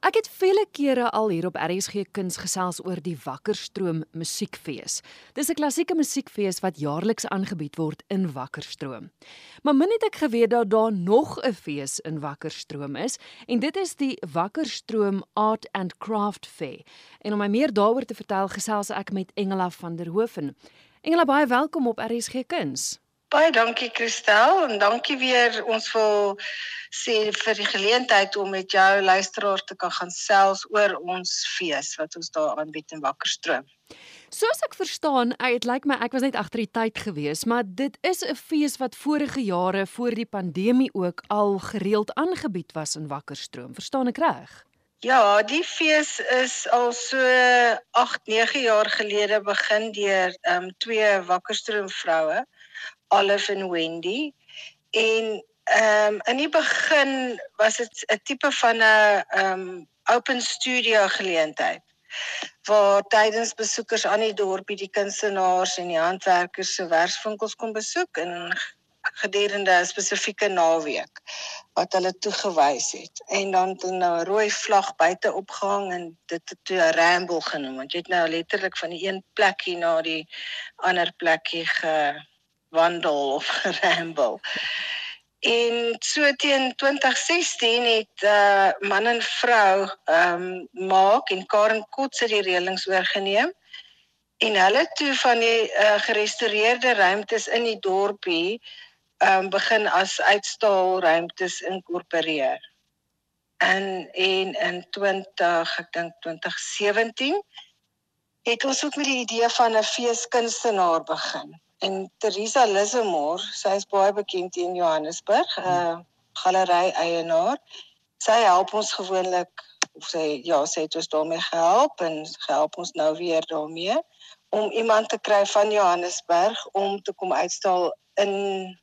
Ek het vele kere al hier op RSG Kuns gesels oor die Wakkerstroom Musiekfees. Dis 'n klassieke musiekfees wat jaarliks aangebied word in Wakkerstroom. Maar min het ek geweet dat daar nog 'n fees in Wakkerstroom is, en dit is die Wakkerstroom Art and Craft Fair. En om my meer daaroor te vertel, gesels ek met Engela van der Hoeven. Engela, baie welkom op RSG Kuns. Baie dankie Christel en dankie weer ons wil sê vir die geleentheid om met jou luisteraars te kan gaan sels oor ons fees wat ons daar aanbied in Wakkerstroom. Soos ek verstaan, dit lyk my ek was net agter die tyd gewees, maar dit is 'n fees wat vorige jare voor die pandemie ook al gereeld aangebied was in Wakkerstroom. Verstaan ek reg? Ja, die fees is al so 8, 9 jaar gelede begin deur ehm um, twee Wakkerstroom vroue Olive en Wendy. En ehm um, in die begin was dit 'n tipe van 'n ehm um, open studio geleentheid waar tydens besoekers aan die dorpie die kunstenaars en die handwerkers se werkswinkels kon besoek en gedurende 'n spesifieke naweek wat hulle toegewys het en dan het nou 'n rooi vlag buite opgehang en dit het toe 'n ramble genoem want jy het nou letterlik van die een plekkie na die ander plekkie ge wandel of ramble. En so teen 2016 het uh man en vrou ehm um, maak en Karen Kotse die reëlings oorgeneem en hulle toe van die uh, gerestoreerde ruimtes in die dorpie ehm um, begin as uitstal ruimtes inkorporeer. En en in 20 ek dink 2017 het ons ook met die idee van 'n feeskunstenaar begin en Teresa Lissemore, sy is baie bekend in Johannesburg, 'n uh, galery eienaar. Sy help ons gewoonlik of sy ja, sy het ons daarmee gehelp en help ons nou weer daarmee om iemand te kry van Johannesburg om te kom uitstal in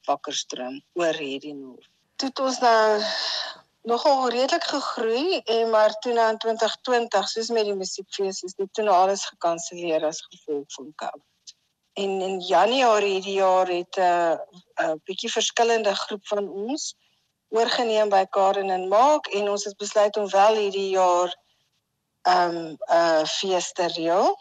Wakkerstroom oor hierdie noord. Toe het ons nou nogal redelik gegroei en maar toe nou in 2020 soos met die musiekfees is dit toe nou alles gekanselleer as gevolg van COVID. En in Januarie hierdie jaar het 'n uh, 'n bietjie verskillende groep van ons oorgeneem by Karen en Maak en ons het besluit om wel hierdie jaar ehm, 'n um, uh, fees te reël.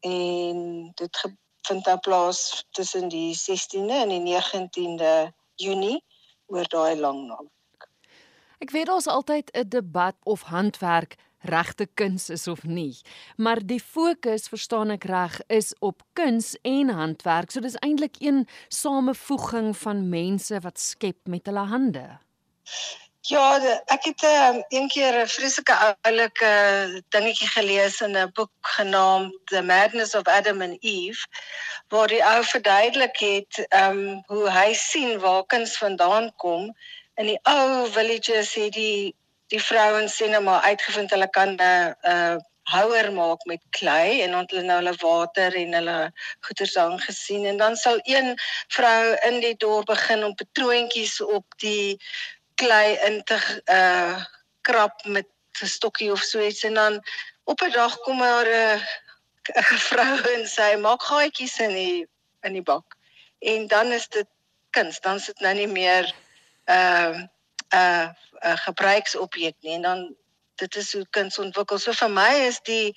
En dit vind dan plaas tussen die 16de en die 19de Junie oor daai lang naweek. Ek weet daar's altyd 'n debat of handwerk regte kuns is of nie. Maar die fokus, verstaan ek reg, is op kuns en handwerk. So dis eintlik een samevoeging van mense wat skep met hulle hande. Ja, ek het um, een keer 'n vreeslike oulike dingetjie gelees in 'n boek genaamd The Madness of Adam and Eve waar die ou verduidelik het um hoe hy sien waar kuns vandaan kom. In die ou villages het die die vrouens sê nou maar uitgevind hulle kan 'n uh, houer maak met klei en ont hulle nou hulle water en hulle goeters aan gesien en dan sal een vrou in die dorp begin om patroontjies op die klei in te uh krap met 'n stokkie of so iets en dan op 'n dag kom maar 'n uh, vrou en sy maak gaatjies in die in die bak. En dan is dit kuns dan sit nou nie meer ehm uh, uh, 'n gebruiksobjek nie en dan dit is hoe kuns ontwikkel. So vir my is die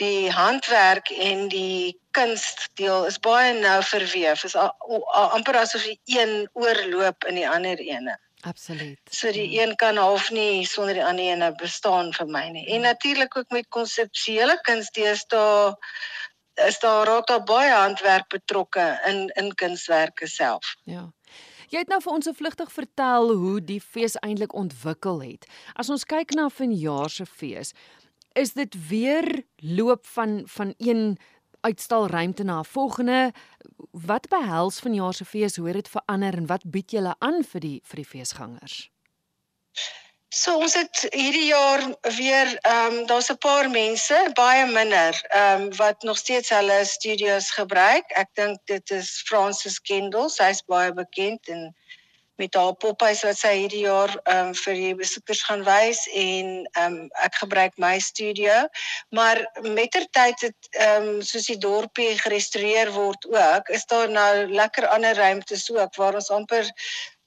die handwerk en die kunstdeel is baie nou verweef. Is amper asof die een oorloop in die ander ene. Absoluut. So die ja. een kan half nie sonder die ander ene bestaan vir my nie. En natuurlik ook met konseptuele kuns deesdae is daar raak daar baie handwerk betrokke in in kunswerke self. Ja. Jy het nou vir ons so vlugtig vertel hoe die fees eintlik ontwikkel het. As ons kyk na vanjaar se fees, is dit weer loop van van een uitstalruimte na 'n volgende. Wat behels vanjaar se fees? Hoe het dit verander en wat bied julle aan vir die vir die feesgangers? So ons het hierdie jaar weer ehm um, daar's 'n paar mense, baie minder, ehm um, wat nog steeds hulle studios gebruik. Ek dink dit is Francis Kendall, sy's baie bekend en met haar poppies wat sy hierdie jaar ehm um, vir die besoekers gaan wys en ehm um, ek gebruik my studio. Maar mettertyd het ehm um, soos die dorpie gerestoreer word ook, is daar nou lekker ander ruimtes ook waar ons amper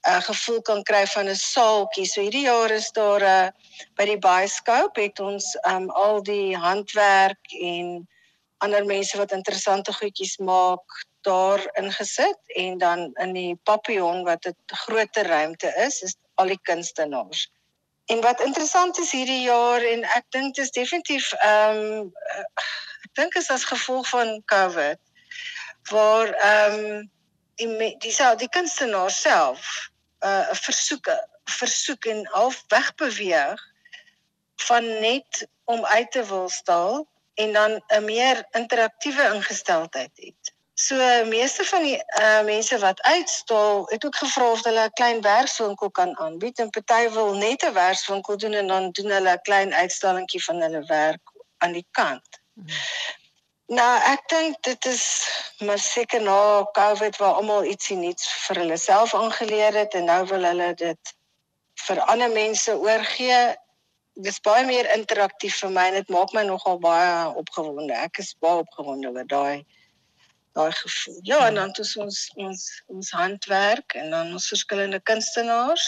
'n gevoel kan kry van 'n saaltjie. So hierdie jaar is daar 'n uh, by die Bioskoop het ons um al die handwerk en ander mense wat interessante goedjies maak daar ingesit en dan in die Papillon wat 'n groter ruimte is, is al die kunstenaars. En wat interessant is hierdie jaar en ek dink dit is definitief ehm um, ek dink is as gevolg van COVID waar ehm um, die die self die kunstenaar self 'n uh, versoeke versoek en half wegbeweeg van net om uit te wil staal en dan 'n meer interaktiewe ingesteldheid het. So meeste van die uh, mense wat uitstal het ook gevra of hulle 'n klein werkswinkel kan aanbied en party wil net 'n werkswinkel doen en dan doen hulle 'n klein uitstallingkie van hulle werk aan die kant. Nou, ek dink dit is maar seker na COVID waar almal ietsie nuuts vir hulle self aangeleer het en nou wil hulle dit vir ander mense oorgee. Dit is baie meer interaktief vir my en dit maak my nogal baie opgewonde. Ek is baie opgewonde oor daai daai gevoel. Ja, en dan het ons ons ons handwerk en dan ons verskillende kunstenaars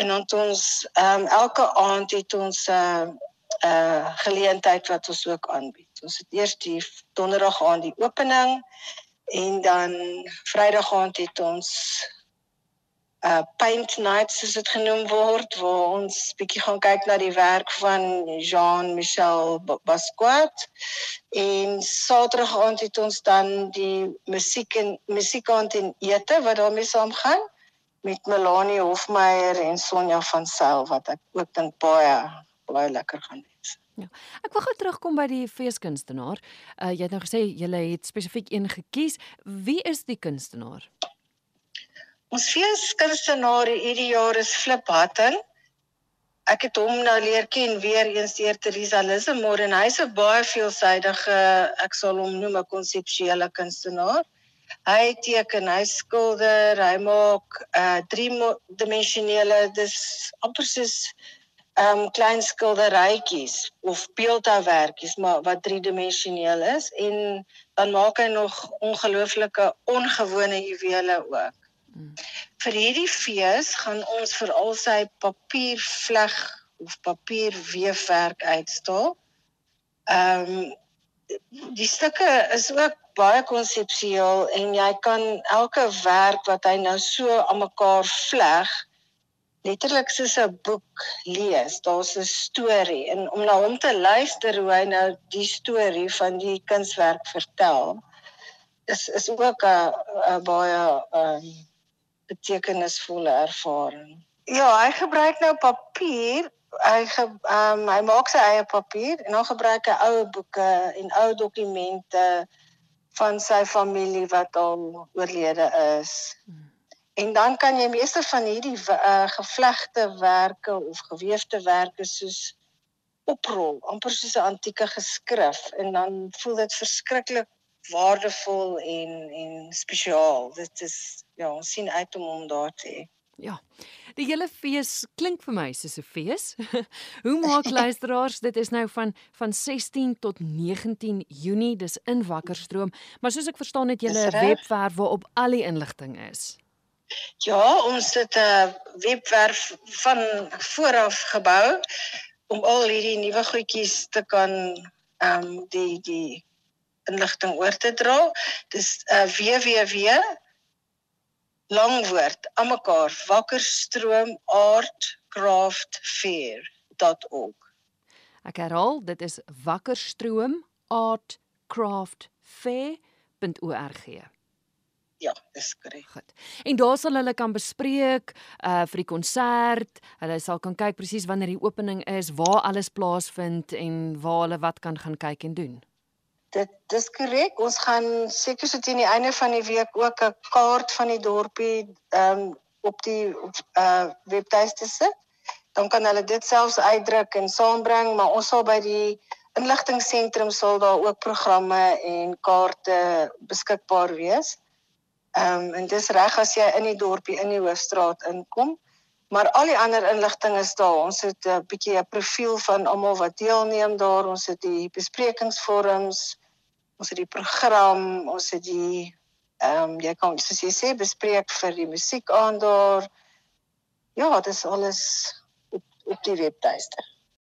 en dan het ons ehm um, elke aand het ons 'n uh, eh, 'n eh, geleentheid wat ons ook aanbied. Ons het eers die donderdag aan die opening en dan Vrydag aand het ons 'n uh, paint night soos dit genoem word waar ons bietjie gaan kyk na die werk van Jean-Michel Basquiat en Saterdag aand het ons dan die musiek en musiekaand en ete wat daarmee saamgaan met Melanie Hofmeyer en Sonja van Sail wat ek ook dink baie baie lekker gaan wees. Ja. Ek wil gou terugkom by die feeskunstenaar. Uh jy het nou gesê jy het spesifiek een gekies. Wie is die kunstenaar? Ons feeskunstenaar hierdie jaar is Flip Hutton. Ek het hom nou leer ken weer eens deur Teresa Lissemore en hy's 'n baie veelsidige, ek sal hom noem 'n konseptuele kunstenaar. Hy teken, hy skilder, hy maak uh drie-dimensionele dis amper soos ehm um, klein skilderytjies of beeldhouwerkies maar wat driedimensioneel is en dan maak hy nog ongelooflike ongewone juwele ook. Hmm. Vir hierdie fees gaan ons vir al sy papiervleg of papierweefwerk uitstal. Ehm um, die stukke is ook baie konseptueel en jy kan elke werk wat hy nou so aan mekaar vleg letterlik soos 'n boek lees. Daar's 'n storie en om na hom te luister hoe hy nou die storie van die kunswerk vertel is is ook 'n 'n baie um betekenisvolle ervaring. Ja, hy gebruik nou papier. Hy ge, um hy maak sy eie papier en dan gebruik hy ou boeke en ou dokumente van sy familie wat al oorlede is. Hmm. En dan kan jy meeste van hierdie uh, gevlegte werke of geweefde werke soos oprol, amper soos 'n antieke geskrif en dan voel dit verskriklik waardevol en en spesiaal. Dit is ja, ons sien uit om hom daar te hê. Ja. Die hele fees klink vir my soos 'n fees. Hoe maak luisteraars? Dit is nou van van 16 tot 19 Junie, dis in Wakkerstroom, maar soos ek verstaan het jy 'n webwerf waarop al die inligting is. Ja, ons het 'n webwerf van vooraf gebou om al hierdie nuwe goedjies te kan ehm um, die die inligting oor te dra. Dis uh, www langwoord almekaar wakkerstroom.artcraftfair.org. Ek herhaal, dit is wakkerstroom.artcraftfair.org. Ja, dis korrek. Goed. En daar sal hulle kan bespreek uh vir die konsert. Hulle sal kan kyk presies wanneer die opening is, waar alles plaasvind en waar hulle wat kan gaan kyk en doen. Dit dis korrek. Ons gaan seker so teen die einde van die week ook 'n kaart van die dorpie um op die uh webtuiste sit. Dan kan hulle dit selfs uitdruk en saambring, maar ons sal by die inligtingseentrum sal daar ook programme en kaarte beskikbaar wees. Ehm um, en dis reg as jy in die dorpie in die hoofstraat inkom. Maar al die ander inligting is daar. Ons het 'n bietjie 'n profiel van almal wat deelneem daar. Ons het die besprekingsforums, ons het die program, ons het die Ehm um, jy kan soos jy sê bespreek vir die musiek aan daar. Ja, dis alles op op die webtuiste.